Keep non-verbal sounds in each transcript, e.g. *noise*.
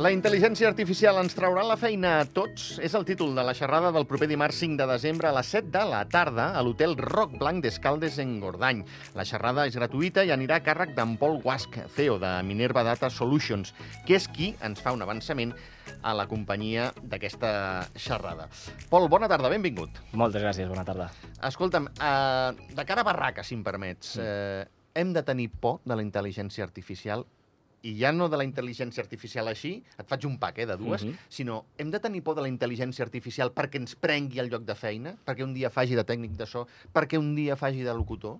La intel·ligència artificial ens traurà la feina a tots és el títol de la xerrada del proper dimarts 5 de desembre a les 7 de la tarda a l'hotel Roc Blanc d'Escaldes en Gordany. La xerrada és gratuïta i anirà a càrrec d'en Pol Guasc, CEO de Minerva Data Solutions, que és qui ens fa un avançament a la companyia d'aquesta xerrada. Pol, bona tarda, benvingut. Moltes gràcies, bona tarda. Escolta'm, eh, de cara a barraca, si em permets, eh, hem de tenir por de la intel·ligència artificial i ja no de la intel·ligència artificial així, et faig un pack eh, de dues, Mhm. sinó hem de tenir por de la intel·ligència artificial perquè ens prengui el lloc de feina, perquè un dia faci de tècnic de so, perquè un dia faci de locutor?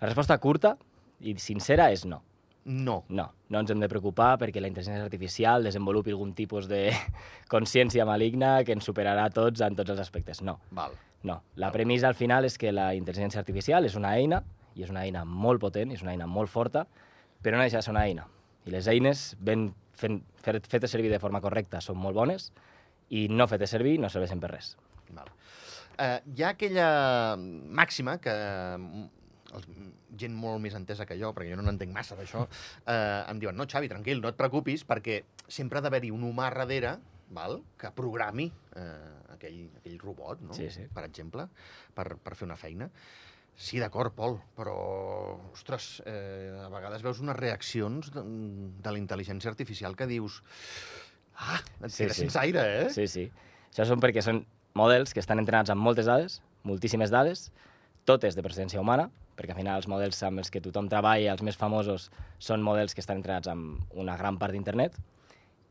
La resposta curta i sincera és no. No. No, no ens hem de preocupar perquè la intel·ligència artificial desenvolupi algun tipus de *laughs* consciència maligna que ens superarà tots en tots els aspectes. No, Val. no. La premissa al final és que la intel·ligència artificial és una eina, i és una eina molt potent, és una eina molt forta, però no deixa de ser una eina. I les eines, ben fent, fet- fetes servir de forma correcta, són molt bones, i no fetes servir no serveixen per res. Val. Uh, hi ha aquella màxima que mm, els, gent molt més entesa que jo, perquè jo no n'entenc massa d'això, uh, *laughs* em diuen, no, Xavi, tranquil, no et preocupis, perquè sempre ha d'haver-hi un humà darrere val? que programi uh, aquell, aquell robot, no? Sí, sí. per exemple, per, per fer una feina. Sí, d'acord, Pol, però, ostres, eh, a vegades veus unes reaccions de, de la intel·ligència artificial que dius... Ah, et Sí, sí. sense aire, eh? Sí, sí. Això són perquè són models que estan entrenats amb moltes dades, moltíssimes dades, totes de procedència humana, perquè al final els models amb els que tothom treballa, els més famosos, són models que estan entrenats amb una gran part d'internet,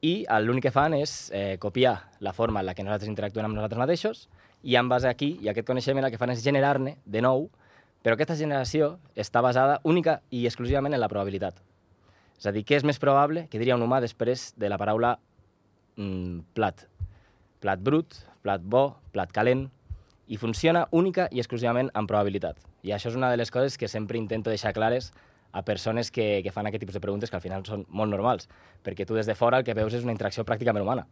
i l'únic que fan és eh, copiar la forma en la que nosaltres interactuem amb nosaltres mateixos, i en base aquí i aquest coneixement el que fan és generar-ne de nou, però aquesta generació està basada única i exclusivament en la probabilitat. És a dir, què és més probable que diria un humà després de la paraula mm, plat? Plat brut, plat bo, plat calent, i funciona única i exclusivament amb probabilitat. I això és una de les coses que sempre intento deixar clares a persones que, que fan aquest tipus de preguntes que al final són molt normals, perquè tu des de fora el que veus és una interacció pràcticament humana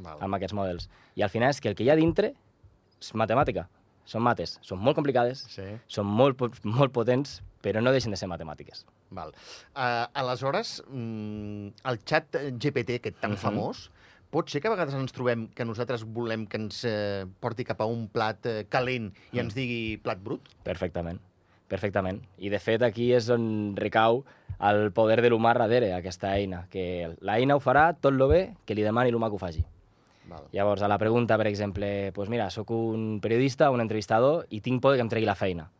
Val. amb aquests models. I al final és que el que hi ha dintre és matemàtica, són mates, són molt complicades, Sí. són molt, molt potents, però no deixen de ser matemàtiques. Val. Uh, aleshores, mm, el xat GPT, aquest tan Mhm. famós, pot ser que a vegades ens trobem que nosaltres volem que ens eh, porti cap a un plat eh, calent i ens digui plat brut? Perfectament, perfectament. I de fet aquí és on recau el poder de l'humà darrere aquesta eina, que l'eina ho farà tot lo bé que li demani l'humà que ho faci. Val. Llavors, a la pregunta, per exemple, pues mira, sóc un periodista, un entrevistador, i tinc por que em tregui la feina.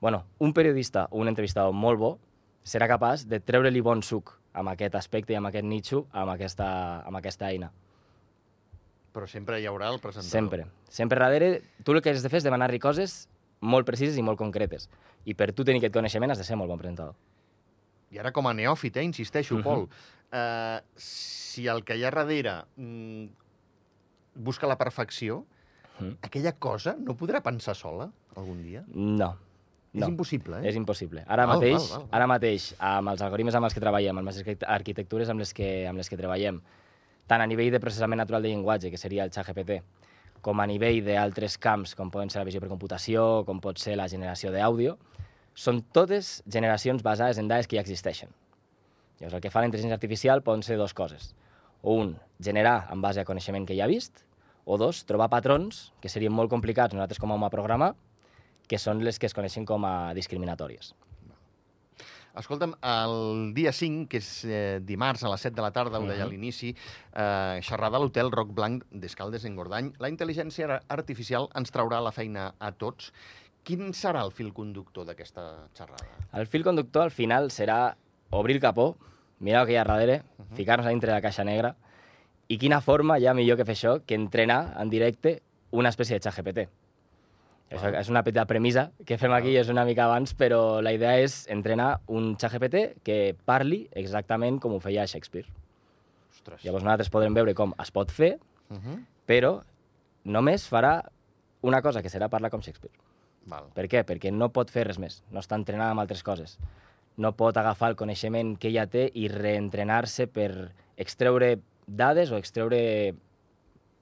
Bueno, un periodista o un entrevistador molt bo serà capaç de treure-li bon suc amb aquest aspecte i amb aquest nitxo, amb aquesta, amb aquesta eina. Però sempre hi haurà el presentador. Sempre. Sempre darrere, tu el que has de fer és demanar-li coses molt precises i molt concretes. I per tu tenir aquest coneixement has de ser molt bon presentador. I ara com a neòfit, eh, insisteixo, Mhm. Pol, eh, si el que hi ha darrere mm, busca la perfecció, Mhm. aquella cosa no podrà pensar sola algun dia? No. És no. impossible, eh? És impossible. Ara Val, mateix, val, val, val. ara mateix, amb els algoritmes amb els que treballem, amb les arquitect- arquitectures amb les que, amb les que treballem, tant a nivell de processament natural de llenguatge, que seria el ChatGPT, com a nivell d'altres camps, com poden ser la visió per computació, com pot ser la generació d'àudio, són totes generacions basades en dades que ja existeixen. Llavors, el que fa la intel·ligència artificial poden ser dues coses. O un, generar en base a coneixement que ja ha vist, o dos, trobar patrons que serien molt complicats nosaltres com a home a programar, que són les que es coneixen com a discriminatòries. Escolta'm, el dia 5, que és eh, dimarts a les 7 de la tarda, ho deia a Mhm. l'inici, eh, xerrada a l'hotel Roc Blanc d'Escaldes en Gordany, la intel·ligència ar- artificial ens traurà la feina a tots. Quin serà el fil conductor d'aquesta xerrada? El fil conductor al final serà obrir el capó, mirar el que hi ha darrere, ficar-nos a dintre de la caixa negra, i quina forma hi ha millor que fer això que entrenar en directe una espècie de xat GPT. Això Val. és una petita premissa que fem aquí, és una mica abans, però la idea és entrenar un xat GPT que parli exactament com ho feia Shakespeare. Ostres. Llavors nosaltres podrem veure com es pot fer, Uh -huh. però només farà una cosa, que serà parlar com Shakespeare. Val. Per què? Perquè no pot fer res més, no està entrenada amb altres coses. No pot agafar el coneixement que ja té i reentrenar-se per extreure dades o extreure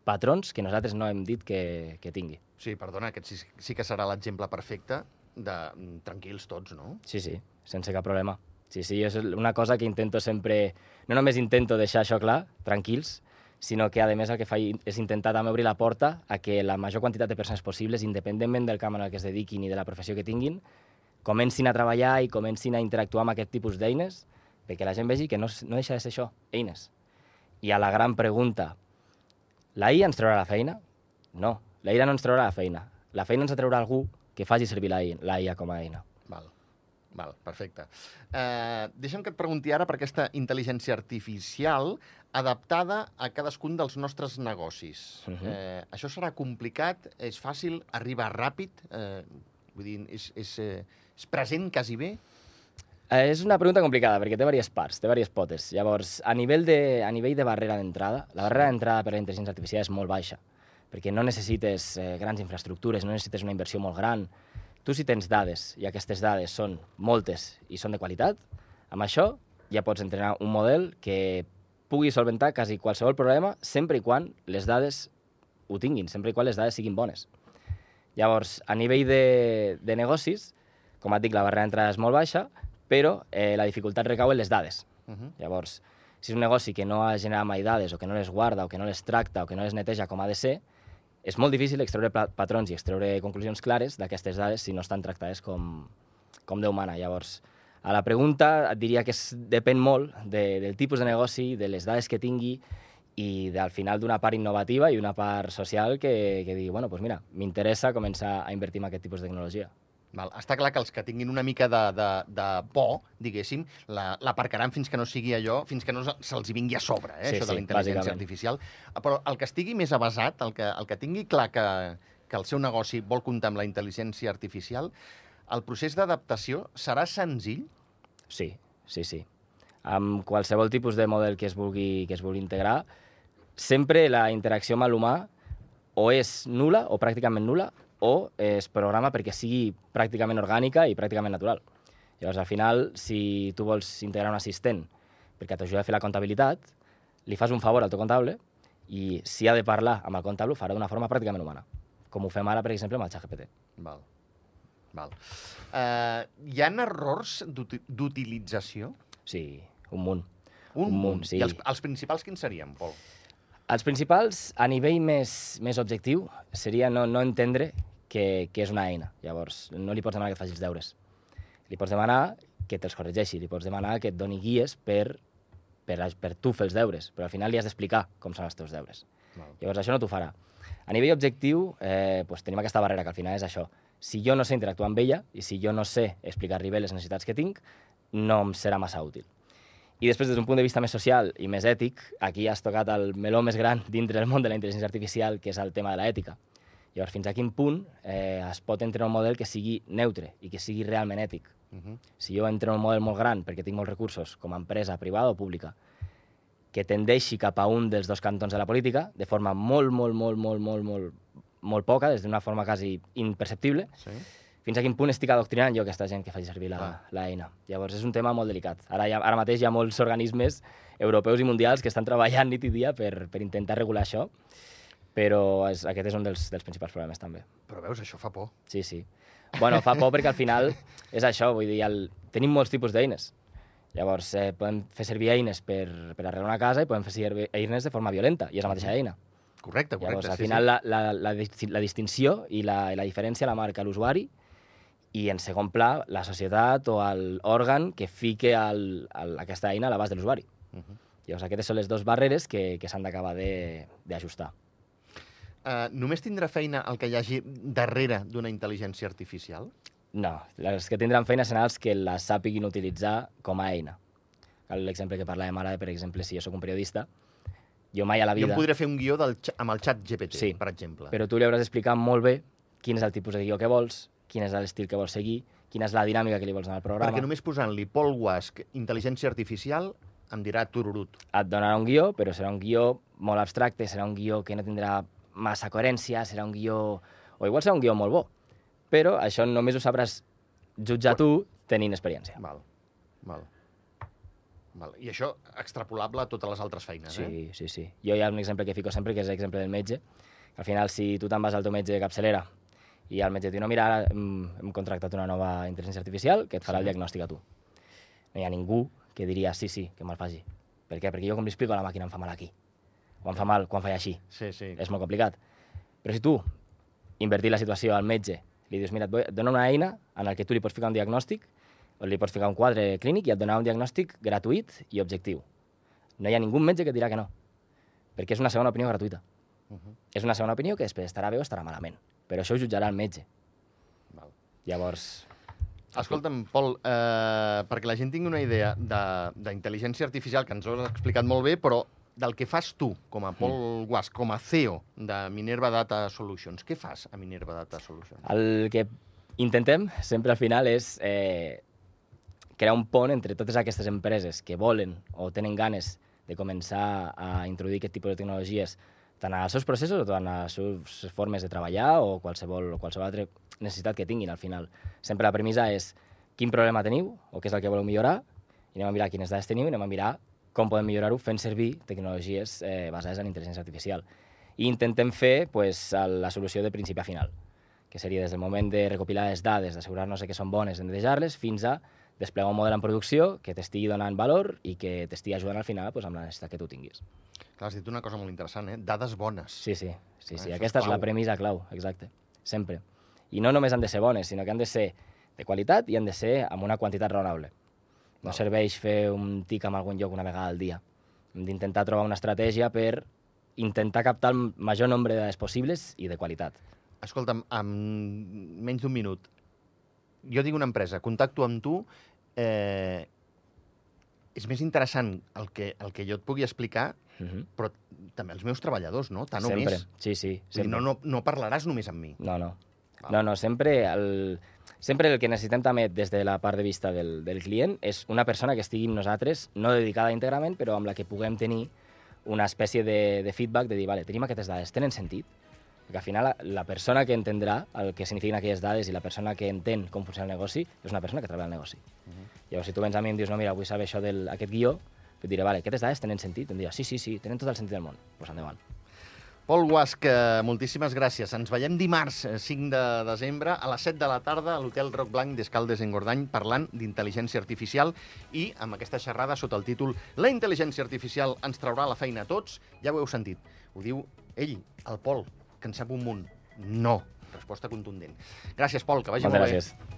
patrons que nosaltres no hem dit que, que tingui. Sí, perdona, aquest sí, sí que serà l'exemple perfecte de mm, tranquils tots, no? Sí, sí, sense cap problema. Sí, sí, és una cosa que intento sempre... No només intento deixar això clar, tranquils, sinó que, a més, el que faig és intentar també obrir la porta a que la major quantitat de persones possibles, independentment del camp en el que es dediquin i de la professió que tinguin, comencin a treballar i comencin a interactuar amb aquest tipus d'eines perquè la gent vegi que no, no deixa de ser això, eines. I a la gran pregunta, la IA ens traurà la feina? No, la IA no ens traurà la feina. La feina ens traurà algú que faci servir la IA, la IA com a eina. Val. Val, perfecte. Uh, deixa'm que et pregunti ara per aquesta intel·ligència artificial adaptada a cadascun dels nostres negocis. Uh -huh. uh, això serà complicat? És fàcil? Arriba ràpid? Uh, vull dir, és, és, uh, és present quasi bé? Eh, és una pregunta complicada, perquè té diverses parts, té diverses potes. Llavors, a nivell de, a nivell de barrera d'entrada, la barrera d'entrada per a la intel·ligència artificial és molt baixa, perquè no necessites eh, grans infraestructures, no necessites una inversió molt gran. Tu, si tens dades, i aquestes dades són moltes i són de qualitat, amb això ja pots entrenar un model que pugui solventar quasi qualsevol problema sempre i quan les dades ho tinguin, sempre i quan les dades siguin bones. Llavors, a nivell de, de negocis, com et dic, la barrera d'entrada és molt baixa, però eh, la dificultat recau en les dades. Uh -huh. Llavors, si és un negoci que no ha generat mai dades, o que no les guarda, o que no les tracta, o que no les neteja com ha de ser, és molt difícil extreure patrons i extreure conclusions clares d'aquestes dades si no estan tractades com, com Déu mana. Llavors, a la pregunta et diria que es, depèn molt de, del tipus de negoci, de les dades que tingui i al final d'una part innovativa i una part social que, que digui, bueno, pues mira, m'interessa començar a invertir en aquest tipus de tecnologia. Val. Està clar que els que tinguin una mica de, de, de por, diguéssim, l'aparcaran fins que no sigui allò, fins que no se'ls vingui a sobre, eh, sí, això sí, de la intel·ligència artificial. Però el que estigui més avasat, el que, el que tingui clar que, que el seu negoci vol comptar amb la intel·ligència artificial, el procés d'adaptació serà senzill? Sí, sí, sí. Amb qualsevol tipus de model que es vulgui, que es vulgui integrar, sempre la interacció amb l'humà o és nula o pràcticament nula o es programa perquè sigui pràcticament orgànica i pràcticament natural. Llavors, al final, si tu vols integrar un assistent perquè t'ajuda a fer la comptabilitat, li fas un favor al teu comptable i si ha de parlar amb el comptable ho farà d'una forma pràcticament humana, com ho fem ara, per exemple, amb el ChatGPT. Val. Val. Uh, hi ha errors d'utilització? Sí, un munt. Un, un munt, sí. I els, els principals quins serien, Pol? Els principals, a nivell més, més objectiu, seria no, no entendre que, que és una eina. Llavors, no li pots demanar que et faci els deures. Li pots demanar que te'ls corregeixi, li pots demanar que et doni guies per, per, per tu fer els deures, però al final li has d'explicar com són els teus deures. Val. Llavors, això no t'ho farà. A nivell objectiu, eh, pues, tenim aquesta barrera, que al final és això. Si jo no sé interactuar amb ella i si jo no sé explicar-li bé les necessitats que tinc, no em serà massa útil. I després, des d'un punt de vista més social i més ètic, aquí has tocat el meló més gran dintre del món de la intel·ligència artificial, que és el tema de l'ètica. Llavors, fins a quin punt eh, es pot entrenar un model que sigui neutre i que sigui realment ètic? Uh -huh. Si jo entreno un model molt gran perquè tinc molts recursos, com a empresa privada o pública, que tendeixi cap a un dels dos cantons de la política, de forma molt, molt, molt, molt, molt, molt, molt poca, des d'una forma quasi imperceptible, sí fins a quin punt estic adoctrinant jo aquesta gent que faci servir l'eina. Llavors, és un tema molt delicat. Ara, ha, ara mateix hi ha molts organismes europeus i mundials que estan treballant nit i dia per, per intentar regular això, però és, aquest és un dels, dels principals problemes, també. Però veus, això fa por. Sí, sí. Bueno, fa por perquè al final és això, vull dir, el... tenim molts tipus d'eines. Llavors, eh, podem fer servir eines per, per arreglar una casa i podem fer servir eines de forma violenta, i és la mateixa eina. Correcte, correcte. Llavors, al sí, final, sí. La, la, la, la distinció i la, la diferència la marca l'usuari i en segon pla la societat o l'òrgan que fique el, el, aquesta eina a l'abast de l'usuari. Uh -huh. Llavors, aquestes són les dues barreres que, que s'han d'acabar d'ajustar. Uh, només tindrà feina el que hi hagi darrere d'una intel·ligència artificial? No, els que tindran feina seran els que la sàpiguin utilitzar com a eina. L'exemple que parlàvem ara, per exemple, si jo sóc un periodista, jo mai a la vida... Jo podré fer un guió del, amb el xat GPT, sí, per exemple. però tu li hauràs d'explicar molt bé quin és el tipus de guió que vols, quin és l'estil que vols seguir, quina és la dinàmica que li vols donar al programa. Perquè només posant-li Paul Wask, intel·ligència artificial, em dirà tururut. Et donarà un guió, però serà un guió molt abstracte, serà un guió que no tindrà massa coherència, serà un guió... O igual serà un guió molt bo, però això només ho sabràs jutjar tu tenint experiència. Val, val. Val. I això extrapolable a totes les altres feines, sí, eh? Sí, sí, sí. Jo hi ha un exemple que fico sempre, que és l'exemple del metge. Al final, si tu te'n vas al teu metge de capçalera i el metge diu, no, mira, ara hem, hem contractat una nova intel·ligència artificial que et farà sí. el diagnòstic a tu. no hi ha ningú que diria sí, sí, que me'l faci. Per què? Perquè jo com li explico a la màquina em fa mal aquí. Em fa mal quan fa així. Sí, sí. És molt complicat. Però si tu invertir la situació al metge, li dius, mira, et dono una eina en la que tu li pots ficar un diagnòstic, o li pots ficar un quadre clínic i et donarà un diagnòstic gratuït i objectiu. No hi ha ningú metge que et dirà que no, perquè és una segona opinió gratuïta. Uh -huh. És una segona opinió que després estarà bé o estarà malament, però això ho jutjarà el metge. Val. Llavors, Escolta'm, Pol, eh, perquè la gent tingui una idea de- d'intel·ligència artificial, que ens ho has explicat molt bé, però del que fas tu, com a Pol Guas, com a CEO de Minerva Data Solutions. Què fas a Minerva Data Solutions? el que intentem sempre al final és eh, crear un pont entre totes aquestes empreses que volen o tenen ganes de començar a introduir aquest tipus de tecnologies tant als seus processos o tant a les seves formes de treballar o qualsevol, o qualsevol altra necessitat que tinguin al final. Sempre la premissa és quin problema teniu o què és el que voleu millorar i anem a mirar quines dades teniu i anem a mirar com podem millorar-ho fent servir tecnologies eh, basades en intel·ligència artificial. I intentem fer pues, la solució de principi a final, que seria des del moment de recopilar les dades, d'assegurar-nos que són bones, de netejar-les, fins a desplegar un model en producció que t'estigui donant valor i que t'estigui ajudant al final pues, amb la necessitat que tu tinguis. Clar, has dit una cosa molt interessant, eh? Dades bones. Sí, sí, sí, Ah, sí. és aquesta és, la clau. premissa clau, exacte, sempre. I no només han de ser bones, sinó que han de ser de qualitat i han de ser amb una quantitat raonable. No serveix fer un tic en algun lloc una vegada al dia. Hem d'intentar trobar una estratègia per intentar captar el major nombre de dades possibles i de qualitat. Escolta'm, en menys d'un minut, jo dic una empresa, contacto amb tu, eh, és més interessant el que, el que jo et pugui explicar, Uh -huh. però també els meus treballadors, no? Tant o sempre, més. sí, sí. Sempre. no, no, no parlaràs només amb mi. No, no. Val. No, no, sempre el, sempre el que necessitem també des de la part de vista del, del client és una persona que estigui amb nosaltres, no dedicada íntegrament, però amb la que puguem tenir una espècie de, de feedback de dir, vale, tenim aquestes dades, tenen sentit? Perquè al final la, la persona que entendrà el que signifiquen aquelles dades i la persona que entén com funciona el negoci és una persona que treballa al negoci. Uh -huh. Llavors, si tu vens a mi i em dius, no, mira, vull saber això d'aquest guió, et diré, vale, aquestes dades tenen sentit? Em dirà, sí, sí, sí, tenen tot el sentit del món. Doncs pues endavant. Pol Guasc, eh, moltíssimes gràcies. Ens veiem dimarts, eh, 5 de desembre, a les 7 de la tarda a l'Hotel Roc Blanc d'Escaldes en Gordany, parlant d'intel·ligència artificial i amb aquesta xerrada sota el títol La intel·ligència artificial ens traurà la feina a tots. Ja ho heu sentit. Ho diu ell, el Pol, que en sap un munt. No. Resposta contundent. Gràcies, Pol, que vagi Moltes molt gràcies. bé.